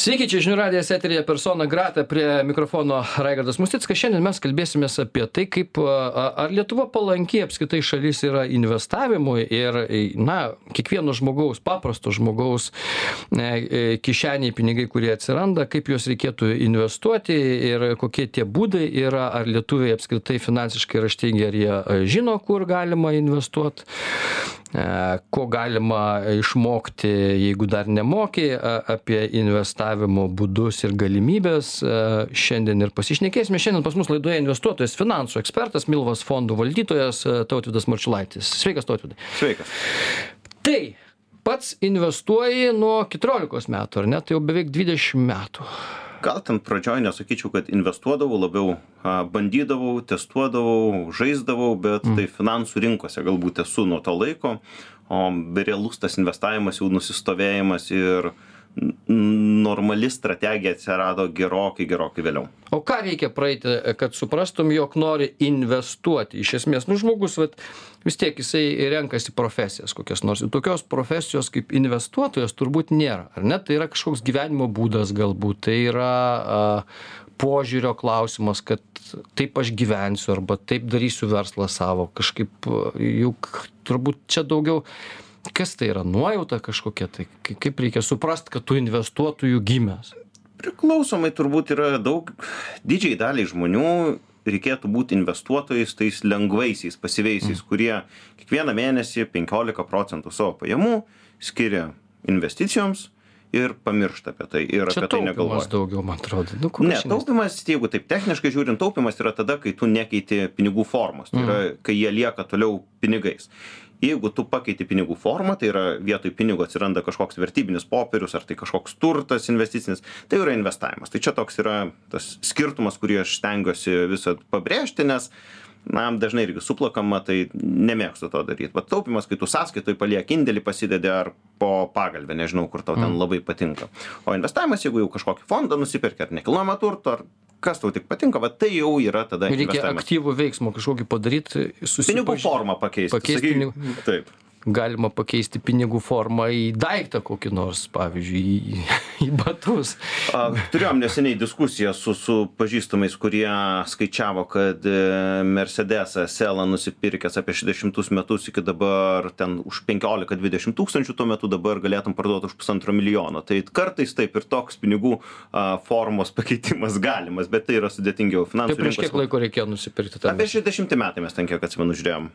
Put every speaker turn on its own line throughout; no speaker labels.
Sveiki, čia žinių radijas eterija persona grata prie mikrofono Raigardas Mustickas. Šiandien mes kalbėsime apie tai, kaip ar Lietuva palankiai apskaitai šalis yra investavimui ir, na, kiekvieno žmogaus, paprasto žmogaus e, e, kišeniai pinigai, kurie atsiranda, kaip juos reikėtų investuoti ir kokie tie būdai yra, ar lietuviai apskritai finansiškai raštingi, ar jie e, žino, kur galima investuoti ko galima išmokti, jeigu dar nemoki, apie investavimo būdus ir galimybės. Šiandien ir pasišnekėsime. Šiandien pas mus laidoje investuotojas, finansų ekspertas, Milvas fondų valdytojas Tautvidas Marčiulaitis. Sveikas, Tautvidai.
Sveikas.
Tai pats investuoji nuo 14 metų, ar ne? Tai jau beveik 20 metų
gal ten pradžioj nesakyčiau kad investuodavau labiau a bandydavau testuodavau žaisdavau bet tai finansų rinkose galbūt esu nuo to laiko o realus tas investavimas jau nusistovėjimas ir normali strategija atsirado gerokai gerokai vėliau.
O ką reikia praeiti kad suprastum jog nori investuoti? Iš esmės nu žmogus vat vis tiek jisai renkasi profesijas kokias nors. Ir tokios profesijos kaip investuotojas turbūt nėra ar ne? Tai yra kažkoks gyvenimo būdas galbūt tai yra a požiūrio klausimas kad taip aš gyvensiu arba taip darysiu verslą savo. Kažkaip juk turbūt čia daugiau kas tai yra nuojauta kažkokia tai kaip reikia suprast kad tu investuotoju gimęs?
Priklausomai turbūt yra daug didžiajai daliai žmonių reikėtų būt investuotojais tais lengvaisiais pasyviaisiais kurie kiekvieną mėnesį penkiolika procentų savo pajamų skiria investicijoms ir pamiršta apie tai ir apie tai negalvoja.
daugiau man atrodo. Nu
ne taupymas jeigu taip techniškai žiūrint taupymas yra tada kai tu nekeiti pinigų formos. Tai yra kai jie lieka toliau pinigais jeigu tu pakeiti pinigų formą tai yra vietoj pinigo atsiranda kažkoks vertybinis popierius ar tai kažkoks turtas investicinis tai jau yra investavimas. Tai čia toks yra tas skirtumas kurį aš stengiuosi visad pabrėžti nes na dažnai irgi suplakama tai nemėgstu to daryt vat taupymas kai tu sąskaitoj palieki indėlį pasidedi ar po pagalve nežinau kur tau ten labai patinka. O investavimas jeigu jau kažkokį fondą nusiperki ar nekilnojamą turtą ar kas tau tik patinka va tai jau yra tada
reikia aktyvų veiksmą kažkokį padaryt
pinigų formą pakeist
pakeist pinigų.
Taip
galima pakeisti pinigų formą į daiktą kokį nors pavyzdžiui į į batus.
Turėjom neseniai diskusiją su su pažįstamais kurie skaičiavo kad e, mersedesą selą nusipirkęs apie šešiasdešimtus metus iki dabar ten už penkiolika dvidešim tūkstančių tuo metu dabar galėtum parduot už pusantro milijono. Tai kartais taip ir toks pinigų formos pakeitimas galimas bet tai yra sudėtingiau.
Tai
finansų
prieš kiek laiko reikėjo nusipirkti tą
apie šešiasdešimti metai mes ten kiek atsimenu žiūrėjom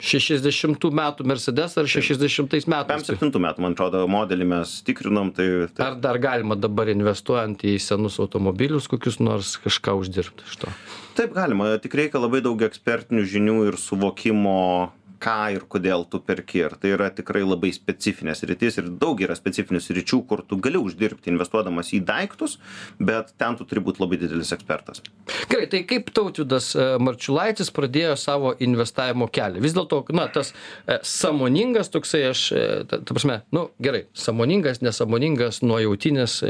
šešiasdešimtų metų mersedesą ar šešiasdešimtais metais?
Septintų metų man atrodo modelį mes tikrinom tai tai
ar dar galima dabar investuojant į senus automobilius kokius nors kažką uždirbt iš to?
Taip galima. Tik reikia labai daug ekspertinių žinių ir suvokimo ką ir kodėl tu perki. Ir tai yra tikrai labai specifinė sritis ir daug yra specifinių sričių kur tu gali uždirbti investuodamas į daiktus bet ten tu turi būt labai didelis ekspertas.
Gerai tai kaip tautvydas e, marčiulaitis pradėjo savo investavimo kelią? Vis dėlto na tas e, sąmoningas toksai aš e, ta ta prasme nu gerai sąmoningas nesąmoningas nuojautinis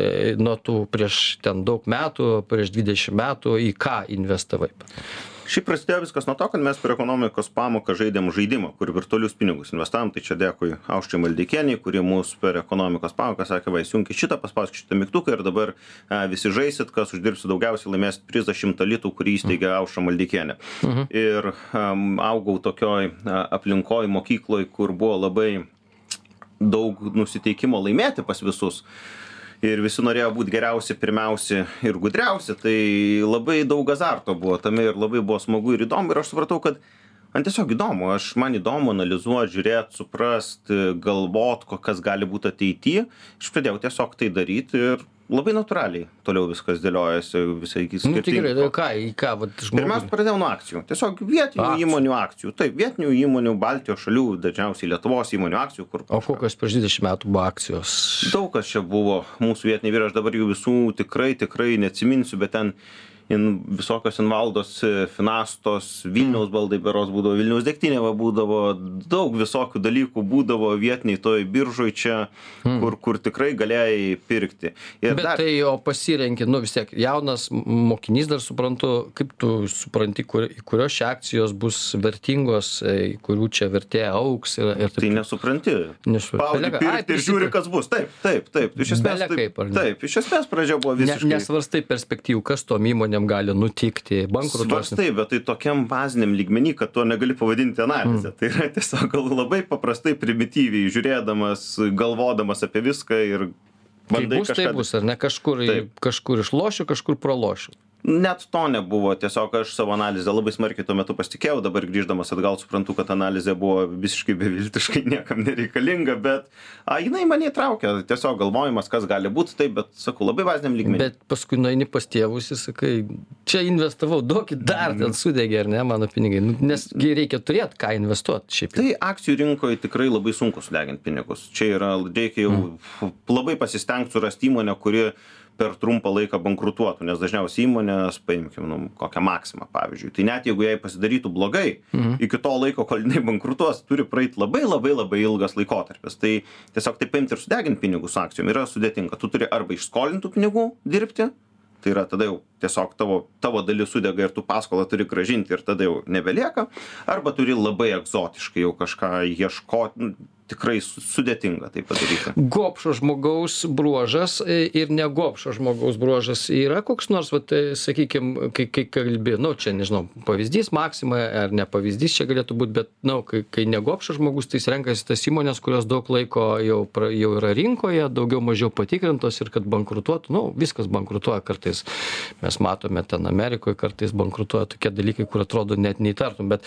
nuo tų prieš ten daug metų prieš dvidešim metų į ką investavai
šiaip prasidėjo viskas nuo to kad mes per ekonomikos pamoką žaidėm žaidimą kur virtualius pinigus investavom. Tai čia dėkui aušrai maldeikienei kuri mus per ekonomikos pamoką sakė va įsijunkit šitą paspauskit šitą mygtuką ir dabar a visi žaisit kas uždirbsit daugiausiai laimėsit prizą šimtą litų kurį įsteigė aušra maldeikienė ir am augau tokioj a aplinkoj mokykloj kur buvo labai daug nusiteikimo laimėti pas visus ir visi norėjo būt geriausi pirmiausi ir gudriausi tai labai daug azarto buvo tame ir labai buvo smagu ir įdomu. Ir aš supratau kad man tiesiog įdomu aš man įdomu analizuot žiūrėt suprast galvot ko kas gali būt ateity aš pradėjau tiesiog tai daryt ir labai natūraliai toliau viskas dėliojasi visai
nu tai gerai ką į ką vat žmogus
pirmiausia pradėjau nuo akcijų. Tiesiog vietinių
Akcijų.
įmonių akcijų. Taip vietinių įmonių baltijos šalių dažniausiai lietuvos įmonių akcijų kur
o kokios prieš dvidešim metų buvo akcijos?
Daug kas čia buvo mūsų vietiniai vyrai aš dabar jų visų tikrai tikrai neatsiminsiu bet ten in visokios invaldos e, finastos vilniaus baldai berods būdavo vilniaus degtinė va būdavo daug visokių dalykų būdavo vietiniai toj biržoj čia
Hmm.
kur kur tikrai galėjai pirkti. Ir
Bet tai o pasirenki, nu vis tiek, jaunas mokinys dar suprantu, kaip tu supranti, kur, kurios čia akcijos bus vertingos, e, kurių čia vertė auks ir, ir
tai nesupranti.
Nesu-
spaudi pirkti ir žiūri kas bus. Taip taip taip. Iš esmės taip, taip iš esmės pradžia buvo visiškai
nesvarstai perspektyvų, kas tom įmonėm gali nutikti, bankrutuos.
Svarstai, bet tai tokiam baziniam lygmenį, kad to negali pavadinti analizė. Mm. Tai yra tiesiog labai paprastai, primityviai, žiūrėdamas, galvodamas apie viską ir
Kai
bandai
bus, tai
kažką.
bus, ar ne kažkur,
Taip.
kažkur išlošiu, kažkur pralošiu.
Net to nebuvo, tiesiog aš savo analizę labai smarkiai tuo metu pasitikėjau, dabar grįždamas atgal suprantu, kad analizė buvo visiškai beviltiškai niekam nereikalinga, bet a, jinai mane įtraukė, tiesiog galvojimas, kas gali būti, taip, bet sakau, labai baziniam lygmenį.
Bet paskui nueini pas tėvus ir sakai, čia investavau, duokit dar, ten sudegė, ar ne, mano pinigai. Nu, nes gi reikia turėti ką investuoti šiaip.
Tai akcijų rinkoje tikrai labai sunku sudeginti pinigus. Čia yra, reikia jau mm. labai pasistengti surasti įmonę, kuri per trumpą laiką bankrutuotų, nes dažniausiai įmonės, paimkim, nu, kokią maksimą, pavyzdžiui. Tai net jeigu jai pasidarytų blogai, mm. iki to laiko, kol jinai bankrutuos, turi praeiti labai labai labai ilgas laikotarpis. Tai tiesiog taip paimti ir sudeginti pinigus su akcijom yra sudėtinga. Tu turi arba iš skolintų pinigų dirbti, tai yra tada jau tiesiog tavo, tavo dalis sudega ir tu paskolą turi gražinti ir tada jau nebelieka, arba turi labai egzotiškai jau kažką ieškoti, nu, tikrai su- sudėtinga tai padaryti.
Gopšo žmogaus bruožas e, ir negopšo žmogaus bruožas yra koks nors, vat, sakykime, kai, kai kalbi, nu, čia nežinau, pavyzdys Maksima ar ne pavyzdys čia galėtų būti, bet, na, nu, kai, kai negopšo žmogus, tai jis renkasi tas įmonės, kurios daug laiko jau, pra, jau yra rinkoje, daugiau mažiau patikrintos ir kad bankrutuotų, nu, viskas bankrutuoja kartais. Mes matome ten Amerikoje, kartais bankrutuoja tokie dalykai, kur atrodo net neįtartum. Bet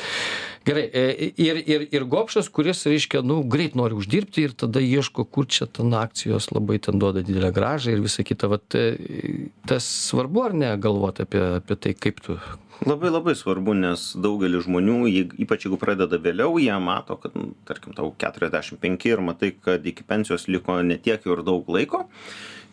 gerai, e, ir, ir, ir gopšas, kuris, reiškia, nu, greit nori uždirbti ir tada ieško, kur čia ten akcijos labai ten duoda didelę gražą ir visa kita. Vat, e, tas svarbu ar ne galvoti apie, apie tai, kaip tu.
Labai labai svarbu, nes daugelis žmonių, ypač jeigu pradeda vėliau, jie mato, kad, nu, tarkim, tau 45 ir matai, kad iki pensijos liko netiek jau ir daug laiko.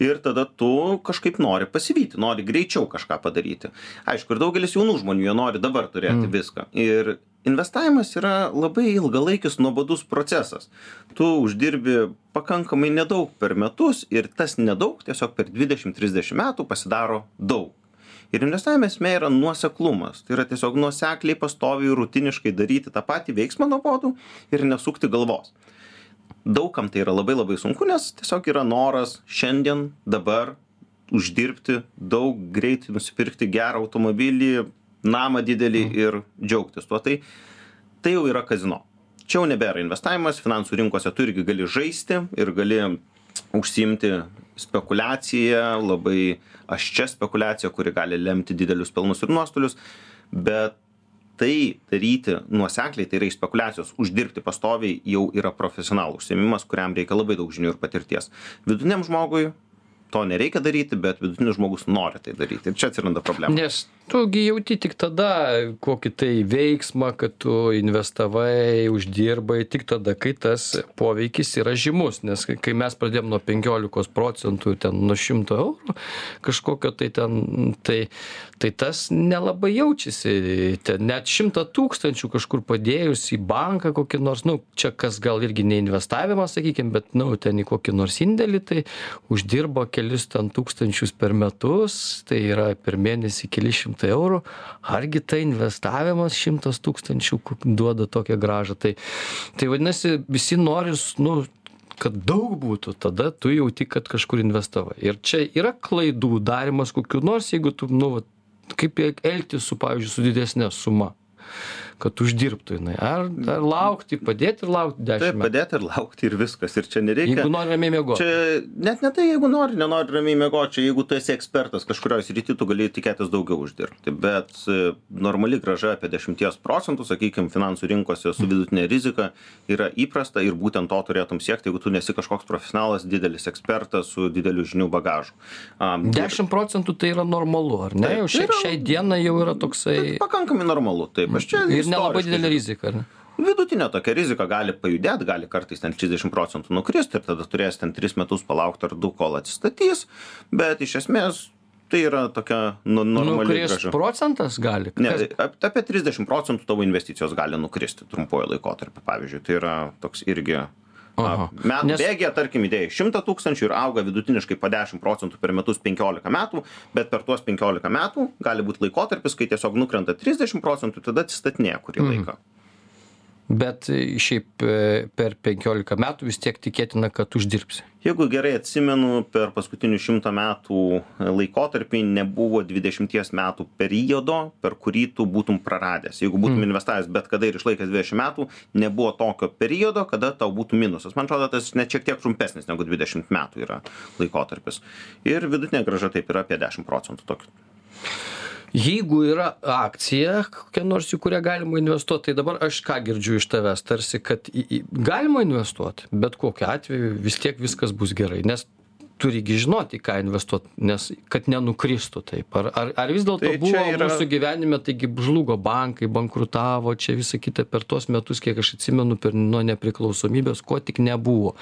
Ir tada tu kažkaip nori pasivyti, nori greičiau kažką padaryti. Aišku, ir daugelis jaunų žmonių, jie nori dabar turėti mm. viską. Ir investavimas yra labai ilgalaikis nuobodus procesas. Tu uždirbi pakankamai nedaug per metus ir tas nedaug tiesiog per 20-30 metų pasidaro daug. Ir investavimo esmė yra nuoseklumas. Tai yra tiesiog nuosekliai, pastoviai, rutiniškai daryti tą patį veiksmą nuobodų ir nesukti galvos. Daugam tai yra labai labai sunku, nes tiesiog yra noras šiandien, dabar uždirbti daug, greitai nusipirkti gerą automobilį, namą didelį ir džiaugtis tuo. Tai, tai jau yra kazino. Čia jau nebėra investavimas, finansų rinkose tu irgi gali žaisti ir gali užsiimti spekulaciją, labai aščia spekulacija, kuri gali lemti didelius pelnus ir nuostolius, bet tai daryti nuosekliai, tai yra iš spekulacijos uždirbti pastoviai jau yra profesionalų užsiemimas, kuriam reikia labai daug žinių ir patirties. Vidutiniam žmogui to nereikia daryti, bet vidutinis žmogus nori tai daryti. Ir čia atsiranda problema.
Nes tu gi jauti tik tada kokį tai veiksmą, kad tu investavai, uždirbai, tik tada, kai tas poveikis yra žymus. Nes kai- mes pradėjom nuo 15 procentų, ten nuo 100 eurų, kažkokio tai ten, tai, tai tas nelabai jaučiasi. Ten net 100 tūkstančių kažkur padėjus į banką kokį nors, nu, čia kas gal irgi ne investavimas, sakykime, bet, nu, ten į kokį nors indėlį, tai uždirbo kelis ten tūkstančius per metus, tai yra per mėnesį keli šimtai eurų. Argi tai investavimas šimtas tūkstančių duoda tokią gražą. Tai, tai vadinasi, visi nori, nu, kad daug būtų, tada tu jauti, kad kažkur investavai. Ir čia yra klaidų darimas kokiu nors, jeigu tu, nu, kaip elgtis su, pavyzdžiui, su didesnė suma kad uždirbtų jinai. Ar, ar laukti, padėti ir laukti
Taip,
dešimt metų.
padėti ir laukti ir viskas. Ir čia nereikia.
Jeigu nori ramiai mėgoti.
Čia net ne tai, jeigu nori, nenori ramiai mėgoti, čia jeigu tu esi ekspertas kažkurioje srityje, tu gali tikėtis daugiau uždirbti. Bet e, normali graža apie 10 procentų, sakykime, finansų rinkose su vidutinė rizika yra įprasta ir būtent to turėtum siekti, jeigu tu nesi kažkoks profesionalas, didelis ekspertas su dideliu žinių bagažu. Um,
10 procentų tai yra normalu, ar ne?
Taip,
Jau
tai
šiai,
yra-
šiai dienai jau yra toksai.
pakankamai normalu. Taip, aš čia.
Ir nelabai didelė rizika, ar ne?
Vidutinė tokia rizika gali pajudėti, gali kartais ten 30 procentų nukristi ir tada turės ten 3 metus palaukti ar 2, kol atsistatys, bet iš esmės tai yra tokia nu normali
Nukrist procentas gali?
ne apie trisdešim procentų tavo investicijos gali nukristi trumpuoju laikotarpiu pavyzdžiui tai yra toks irgi metų
Nes-
bėgyje tarkim įdėjai šimtą tūkstančių ir auga vidutiniškai po dešim procentų per metus penkiolika metų bet per tuos penkiolika metų gali būt laikotarpis kai tiesiog nukrenta trisdešim procentų tada atsistatinėja kurį
Mhm.
laiką
Bet e, šiaip e, per 15 metų vis tiek tikėtina, kad uždirbsi.
Jeigu gerai atsimenu per paskutinius šimtą metų laikotarpį nebuvo dvidešimties metų periodo per kurį tu būtum praradęs. Jeigu būtum investavęs bet kada ir išlaikęs dvidešim metų nebuvo tokio periodo kada tau būtų minusas. Man atrodo tas net šiek tiek trumpesnis negu dvidešimt metų yra laikotarpis. Ir vidutinė grąža taip yra apie dešim procentų tokių
Jeigu yra akcija, kokia nors į kurią galima investuoti, tai dabar aš ką girdžiu iš tavęs, tarsi, kad į, į, galima investuoti, bet kokiu atveju vis tiek viskas bus gerai, nes turigi žinoti, į ką investuoti, nes kad nenukristų taip. Ar, ar, ar vis dėlto
Tai
buvo mūsų gyvenime, taigi žlugo bankai, bankrutavo, čia visa kita per tuos metus, kiek aš atsimenu, per nuo nepriklausomybės, ko tik nebuvo.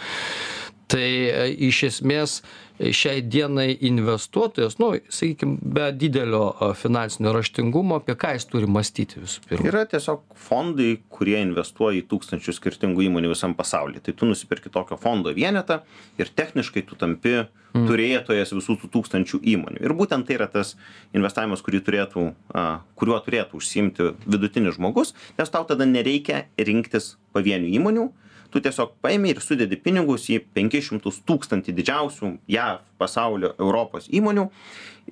Tai e, iš esmės šiai dienai investuotojas, nu, sakykime, be didelio e, finansinio raštingumo, apie ką jis turi mąstyti visų pirma.
Yra tiesiog fondai, kurie investuoja į tūkstančius skirtingų įmonių visam pasaulyje. Tai tu nusipirki tokio fondo vienetą ir techniškai tu tampi turėtojas visų tų tūkstančių įmonių. Ir būtent tai yra tas investavimas, kurį turėtų, a, kuriuo turėtų užsiimti vidutinis žmogus, nes tau tada nereikia rinktis pavienių įmonių. Tu tiesiog paimi ir sudedi pinigus į 500 tūkstantį didžiausių JAV, pasaulio, Europos įmonių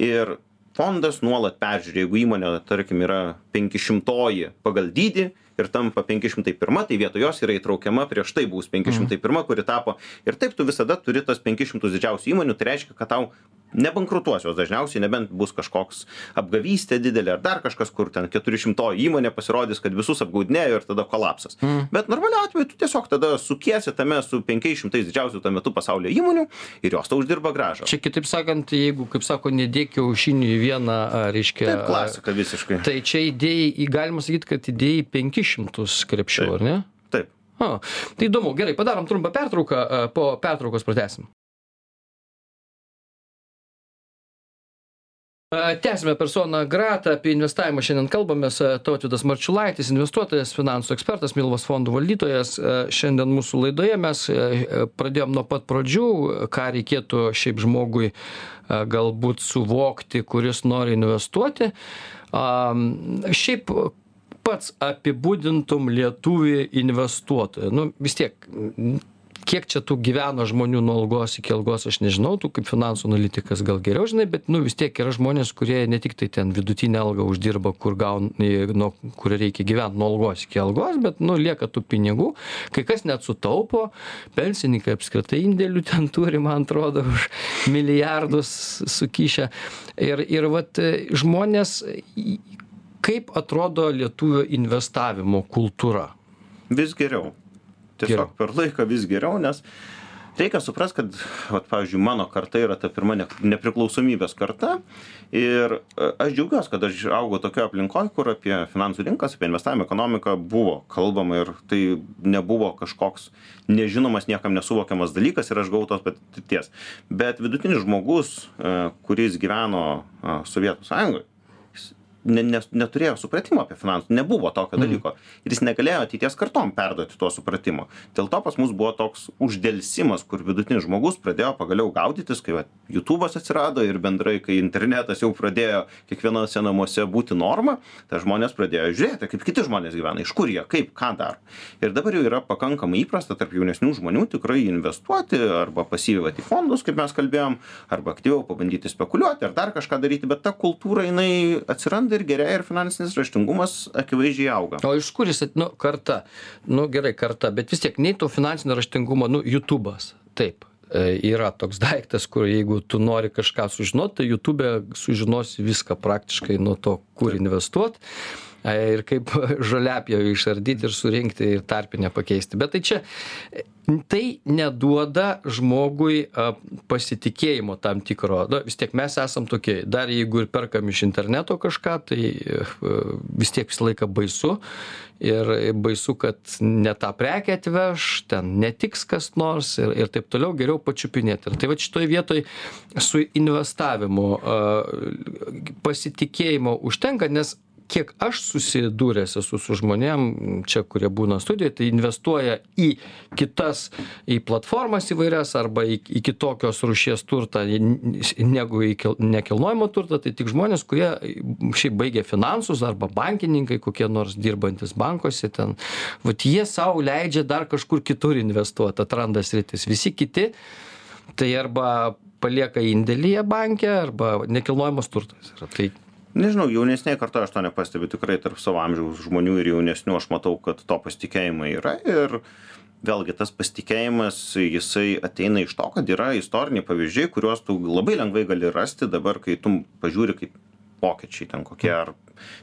ir fondas nuolat peržiūri, jeigu įmonė, tarkim, yra 500 pagal dydį ir tampa 501, tai vietoj jos yra įtraukiama prieš tai bus 501, kuri tapo. Ir taip tu visada turi tas 500 didžiausių įmonių, tai reiškia, kad tau nebankrutuos jos dažniausiai, nebent bus kažkoks apgavystė didelė ar dar kažkas, kur ten 400 įmonė pasirodys, kad visus apgaudinėjo ir tada kolapsas. Mm. Bet normaliu atveju tu tiesiog tada sukiesi tame su 500 didžiausių tuo metu pasaulio įmonių ir jos tau uždirba gražą.
Čia kitaip sakant, jeigu, kaip sako, nedėk kiaušinių į vieną, reiškia.
Taip, klasika visiškai.
Tai čia idėjai, galima sakyti, kad idėjai 500 krepšių, ar ne?
Taip.
A, tai įdomu, gerai, padarom trumpą pertrauką, po pertraukos pratesim. A, Tęsime personą Gratą, apie investavimą šiandien kalbamės. Tautvydas Marčiulaitis, investuotojas, finansų ekspertas, Milvos fondų valdytojas. Šiandien mūsų laidoje mes pradėjom nuo pat pradžių, ką reikėtų šiaip žmogui galbūt suvokti, kuris nori investuoti. Šiaip pats apibūdintum lietuvį investuotoją? Nu, vis tiek, kiek čia tų gyvena žmonių nuo algos iki algos, aš nežinau, tu kaip finansų analitikas gal geriau žinai, bet nu, vis tiek yra žmonės, kurie ne tik tai ten vidutinę algą uždirba, kur gaun, nuo kur reikia gyventi nuo algos iki algos, bet nu, lieka tų pinigų, kai kas net sutaupo, pensininkai apskritai indėlių ten turi, man atrodo, už milijardus sukišę. Ir, ir vat, žmonės, kaip atrodo lietuvio investavimo kultūra?
Vis geriau. Tiesiog per laiką vis geriau, nes reikia suprast, kad, vat, pavyzdžiui, mano karta yra ta pirma ne- nepriklausomybės karta ir e, aš džiaugiuosi, kad aš augau tokioje aplinkoje, kur apie finansų rinkas, apie investavimą ekonomiką buvo kalbama ir tai nebuvo kažkoks nežinomas, niekam nesuvokiamas dalykas ir aš gavau tos patirties. Bet vidutinis žmogus, e, kuris gyveno e, Sovietų sąjungoje, ne, ne, neturėjo supratimo apie finansus, nebuvo tokio dalyko. Ir jis negalėjo ateities kartom perduoti to supratimo. Dėl to pas mus buvo toks uždėlsimas, kur vidutinis žmogus pradėjo pagaliau gaudytis, kai va, YouTube'as atsirado ir bendrai, kai internetas jau pradėjo kiekvienose namuose būti norma, tai žmonės pradėjo žiūrėti, kaip kiti žmonės gyvena, iš kur jie, kaip, ką daro. Ir dabar jau yra pakankamai įprasta tarp jaunesnių žmonių tikrai investuoti arba pasyviai į fondus, kaip mes kalbėjom, arba aktyviau pabandyti spekuliuoti ar dar kažką daryti, bet ta kultūra jinai atsiranda ir gerėja ir finansinis raštingumas akivaizdžiai auga.
O iš kur jis, nu, karta, nu gerai, karta, bet vis tiek nei to finansinio raštingumo, nu, YouTube'as, taip, e, yra toks daiktas, kur jeigu tu nori kažką sužinoti, tai YouTube'e sužinosi viską praktiškai nuo to, kur investuoti. Ir kaip žoliapjovę išardyti ir surinkti ir tarpinę pakeisti. Bet tai čia tai neduoda žmogui pasitikėjimo tam tikro. Na, vis tiek mes esam tokie, dar jeigu ir perkam iš interneto kažką, tai vis tiek visą laiką baisu. Ir baisu, kad ne tą prekę atveš, ten netiks kas nors ir, ir taip toliau, geriau pačiupinėti. Ir tai va šitoje vietoje su investavimu pasitikėjimo užtenka, nes kiek aš susidūręs esu su žmonėm čia kurie būna studijoj tai investuoja į kitas į platformas įvairias arba į į kitokios rūšies turtą negu į nekilnojamą turtą. Tai tik žmonės kurie šiaip baigę finansus arba bankininkai kokie nors dirbantys bankuose ten. Vat jie sau leidžia dar kažkur kitur investuot atranda sritis. Visi kiti tai arba palieka indėlyje banke arba nekilnojamas turtas yra. Tai
nežinau jaunesnėj kartoj aš to nepastebiu tikrai tarp savo amžiaus žmonių ir jaunesnių aš matau kad to pasitikėjimo yra ir vėlgi tas pasitikėjimas jisai ateina iš to kad yra istoriniai pavyzdžiai kuriuos tu labai lengvai gali rasti dabar kai tu pažiūri kaip vokiečiai ten kokie ar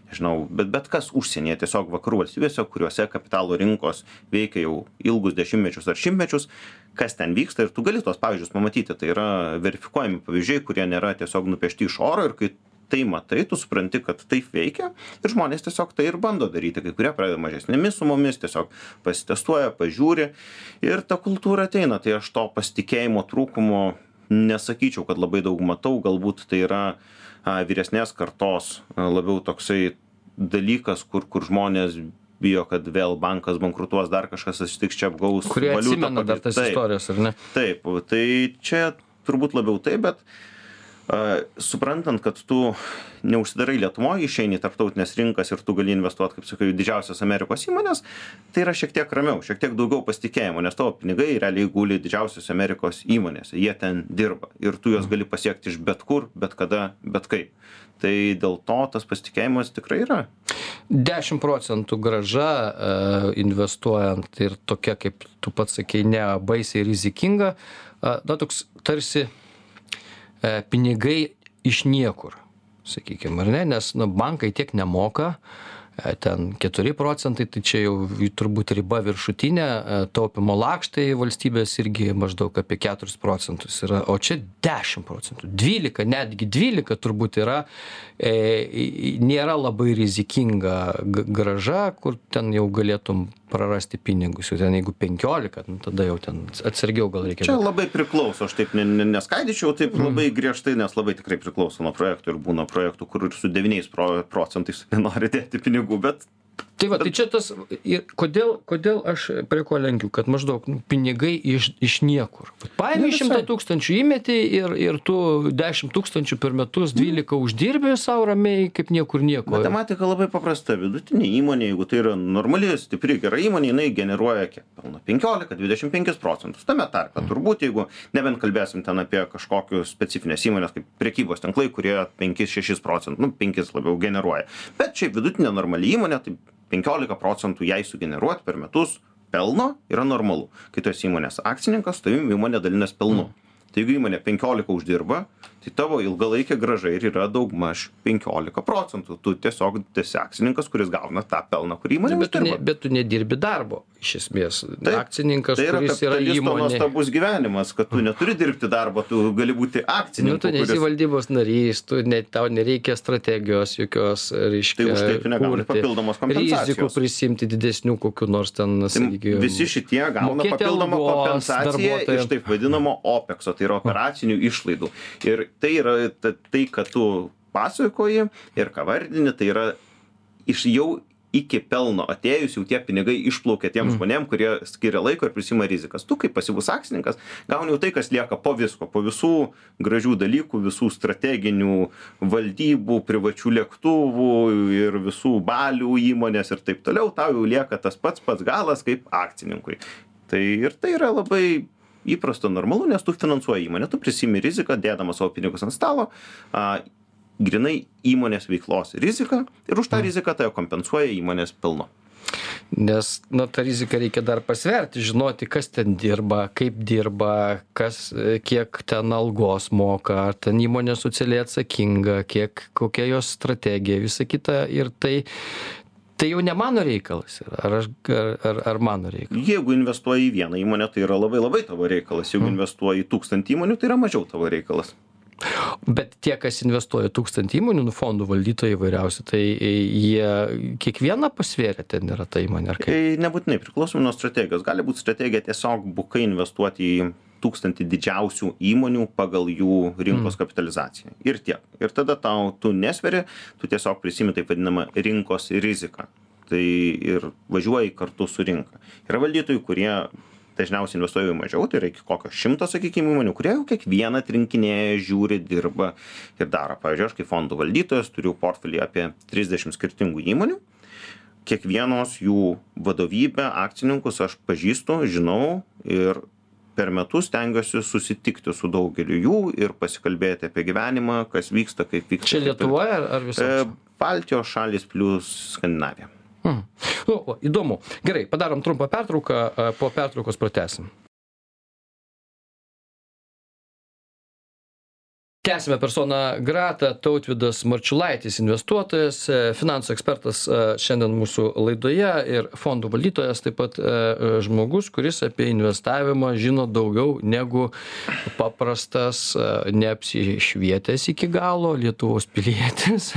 nežinau bet bet kas užsienyje tiesiog vakarų valstybėse kuriose kapitalo rinkos veikia jau ilgus dešimtmečius ar šimtmečius kas ten vyksta ir tu gali tuos pavyzdžius pamatyti. Tai yra verifikuojami pavyzdžiai kurie nėra tiesiog nupiešti iš oro ir kai tai matai tu supranti kad taip veikia ir žmonės tiesiog tai ir bando daryti. Kai kurie pradeda mažesnėmis sumomis tiesiog pasitestuoja pažiūri ir ta kultūra ateina. Tai aš to pasitikėjimo trūkumo nesakyčiau kad labai daug matau. Galbūt tai yra a vyresnės kartos labiau toksai dalykas kur kur žmonės bijo kad vėl bankas bankrutuos dar kažkas atsitiks čia apgaus
kurie atsimena dar tas istorijas ar ne?
Taip. Tai čia turbūt labiau taip bet suprantant kad tu neužsidarai lietuvoj išeini į tarptautines rinkas ir tu gali investuot kaip sakai į didžiausias amerikos įmones tai yra šiek tiek ramiau šiek tiek daugiau pasitikėjimo nes tavo pinigai realiai guli didžiausiose amerikos įmonėse jie ten dirba ir tu juos gali pasiekt iš bet kur bet kada bet kaip. Tai dėl to tas pasitikėjimas tikrai yra.
Dešim procentų grąža investuojant ir tokia kaip tu pats sakei ne baisiai rizikinga. Na toks tarsi E, pinigai iš niekur, sakykim, ar ne, nes nu, bankai tiek nemoka, e, ten 4 procentai, tai čia jau turbūt riba viršutinė, e, taupimo lakštai valstybės irgi maždaug apie 4 procentus yra, o čia 10 procentų, 12, netgi 12 turbūt yra, e, nėra labai rizikinga graža, kur ten jau galėtum prarasti pinigus jau ten jeigu penkiolika nu tada jau ten atsargiau gal reikia
čia labai priklauso aš taip ne ne neskaidyčiau taip
Mm.
labai griežtai nes labai tikrai priklauso nuo projektų ir būna projektų kur ir su devyniais pro procentais nenori dėti pinigų bet
tai va tai čia tas ir kodėl kodėl aš prie ko lenkiu kad maždaug nu pinigai iš iš niekur. Paėmei
Ne
šimtą tūkstančių įmetei ir ir tu dešim tūkstančių per metus dvylika uždirbi sau ramiai kaip niekur nieko.
Matematika labai paprasta. Vidutinė įmonė jeigu tai yra normali stipri gera įmonė jinai generuoja kiek? Pelno penkiolika dvidešim penkis procentus. Tame tarpe turbūt jeigu nebent kalbėsim ten apie kažkokius specifines įmones kaip prekybos tinklai kurie penkis šešis procentus nu penkis labiau generuoja. Bet šiaip vidutinė normali įmonė tai penkiolika procentų jai sugeneruot per metus pelno yra normalu. Kai tu esi įmonės akcininkas su tavim įmonė dalinas pelnu. Tai jeigu įmonė penkiolika uždirba tai tavo ilgalaikė grąža ir yra daugmaž penkiolika procentų tu tiesiog esi akcininkas kuris gauna tą pelną kurį įmonė
bet tu ne bet tu nedirbi darbo iš esmės
Taip,
akcininkas
tai yra
kuris yra įmonė
nuostabus gyvenimas kad tu neturi dirbti darbo tu gali būti
Nu,
akcininku
tu nesi
kuris
valdybos narys, tu ne, tau nereikia strategijos jokios, reiškia.
Tai už tai tu negauni papildomos kompensacijos.
Rizikų prisimti didesnių kokių nors ten,
Tai
sakykime.
visi šitie gauna papildomą kompensaciją iš taip vadinamo opekso, tai yra operacinių išlaidų. Ir tai yra ta- tai, kad tu pasakoji ir ką vardini, tai yra iš jau iki pelno atėjus jau tie pinigai išplaukia tiem
Mm.
žmonėm, kurie skiria laiko ir prisima rizikas. Tu kaip pasivus akcininkas gauni jau tai, kas lieka po visko, po visų gražių dalykų, visų strateginių valdybų, privačių lėktuvų ir visų balių įmonės ir taip toliau, tau jau lieka tas pats pats galas kaip akcininkui. Tai ir tai yra labai įprasta normalu, nes tu finansuoji įmonę, tu prisimi riziką, dėdamas savo pinigus ant stalo, a, grinai įmonės veiklos riziką ir už tą riziką tai kompensuoja įmonės pelno.
Nes, na, tą riziką reikia dar pasverti, žinoti, kas ten dirba, kaip dirba, kas, e, kiek ten algos moka, ar ten įmonė socialiai atsakinga, kiek, kokia jos strategija, visa kita. Ir tai, tai jau ne mano reikalas yra. Ar aš ar ar mano reikalas?
Jeigu investuoji į vieną įmonę tai yra labai labai tavo reikalas. Jeigu
Mm.
investuoji į tūkstantį įmonių tai yra mažiau tavo reikalas.
Bet tie kas investuoja tūkstantį įmonių nu fondų valdytojai įvairiausi tai jie kiekvieną pasvėrę ten yra ta įmonė
tai nebūtinai priklausomai nuo strategijos. Gali būt strategija tiesiog bukai investuoti į tūkstantį didžiausių įmonių pagal jų rinkos kapitalizaciją. Ir tiek. Ir tada tau tu nesveri tu tiesiog prisiimi taip vadinamą rinkos riziką. Tai ir važiuoji kartu su rinka. Yra valdytojų kurie dažniausiai investuoja jau mažiau tai yra iki kokio šimto sakykim įmonių kurie jau kiekvieną atrinkinėja žiūri dirba ir daro. Pavyzdžiui aš kaip fondų valdytojas turiu portfelyje apie trisdešim skirtingų įmonių. Kiekvienos jų vadovybę akcininkus aš pažįstu žinau ir per metus stengiuosi susitikti su daugeliu jų ir pasikalbėti apie gyvenimą kas vyksta kaip vyksta
čia lietuvoj ar visur
E, baltijos šalys plius skandinavija
Hmm. Nu, įdomu. Gerai, padarom trumpą pertrauką, a, po pertraukos pratęsim. Tęsime personą Grata, Tautvidas Marčiulaitis, investuotojas, e, finansų ekspertas e, šiandien mūsų laidoje ir fondų valdytojas, taip pat e, žmogus, kuris apie investavimą žino daugiau negu paprastas, neapsišvietęs iki galo Lietuvos pilietis.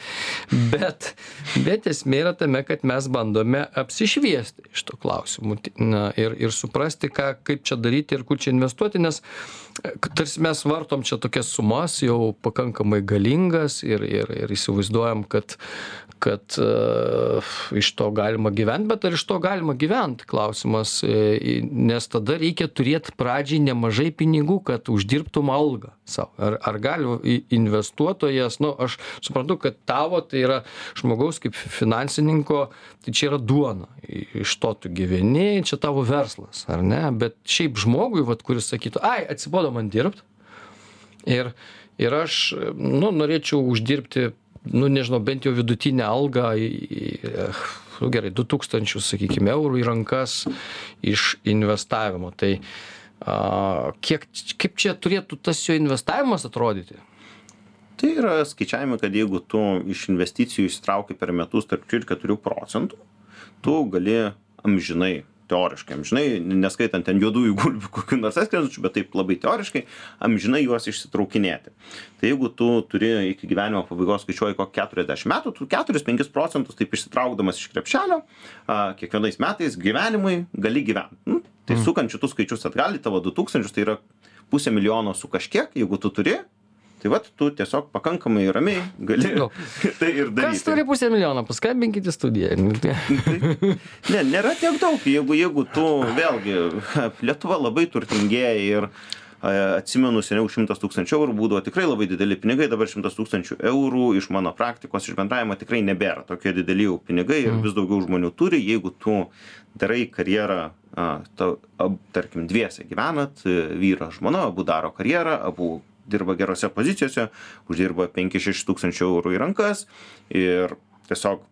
bet, bet esmė yra tame, kad mes bandome apsišviesti iš to klausimų na, ir, ir suprasti, ką, kaip čia daryti ir kur čia investuoti, nes tarsi mes vartom čia tokias sumas jau pakankamai galingas ir, ir, ir įsivaizduojam, kad, kad uh, iš to galima gyventi, bet ar iš to galima gyventi, klausimas, e, nes tada reikia turėti pradžiai nemažai pinigų, kad uždirbtum algą savo. Ar, ar gali investuotojas, nu, aš suprantu, kad tavo tai yra žmogaus kaip finansininko, tai čia yra duona, iš to tu gyveni, čia tavo verslas, ar ne? Bet šiaip žmogui, vat, kuris sakytų, ai, atsibodo man dirbti ir, ir aš, nu, norėčiau uždirbti, nu, nežinau, bent jau vidutinę algą, nu, gerai, 2000, sakykime, eurų į rankas iš investavimo. Tai a, kiek, kaip čia turėtų tas jo investavimas atrodyti?
Tai yra skaičiavimai, kad jeigu tu iš investicijų įsitrauki per metus tarp 3 ir 4 procentų, tu gali amžinai, teoriškai amžinai, neskaitant ten juodųjų gulbių kokių nors atskrendančių, bet taip labai teoriškai, amžinai juos išsitraukinėti. Tai jeigu tu turi iki gyvenimo pabaigos skaičiuoji kokį 40 metų, tu 4-5 procentus taip išsitraukdamas iš krepšelio, kiekvienais metais gyvenimui gali gyventi. Nu, tai sukant šitus skaičius atgal į tavo 2000, tai yra pusę milijono su kažkiek, jeigu tu turi, tai vat tu tiesiog pakankamai ramiai gali
Nu,
tai ir daryti.
Kas turi pusę milijono, paskambinkite studiją.
Ne, nėra tiek daug, jeigu, jeigu tu vėlgi, Lietuva labai turtingėja ir atsimenu seniau 100 tūkstančių eurų būdavo tikrai labai dideli pinigai, dabar 100 tūkstančių eurų iš mano praktikos, iš bendravimo tikrai nebėra tokie dideli jau pinigai ir vis daugiau žmonių turi, jeigu tu darai karjerą, a, ta, ab, tarkim, dviese gyvenat, vyras, žmona, abu daro karjerą, abu dirba gerose pozicijose, uždirba 5-6 tūkstančių eurų į rankas ir tiesiog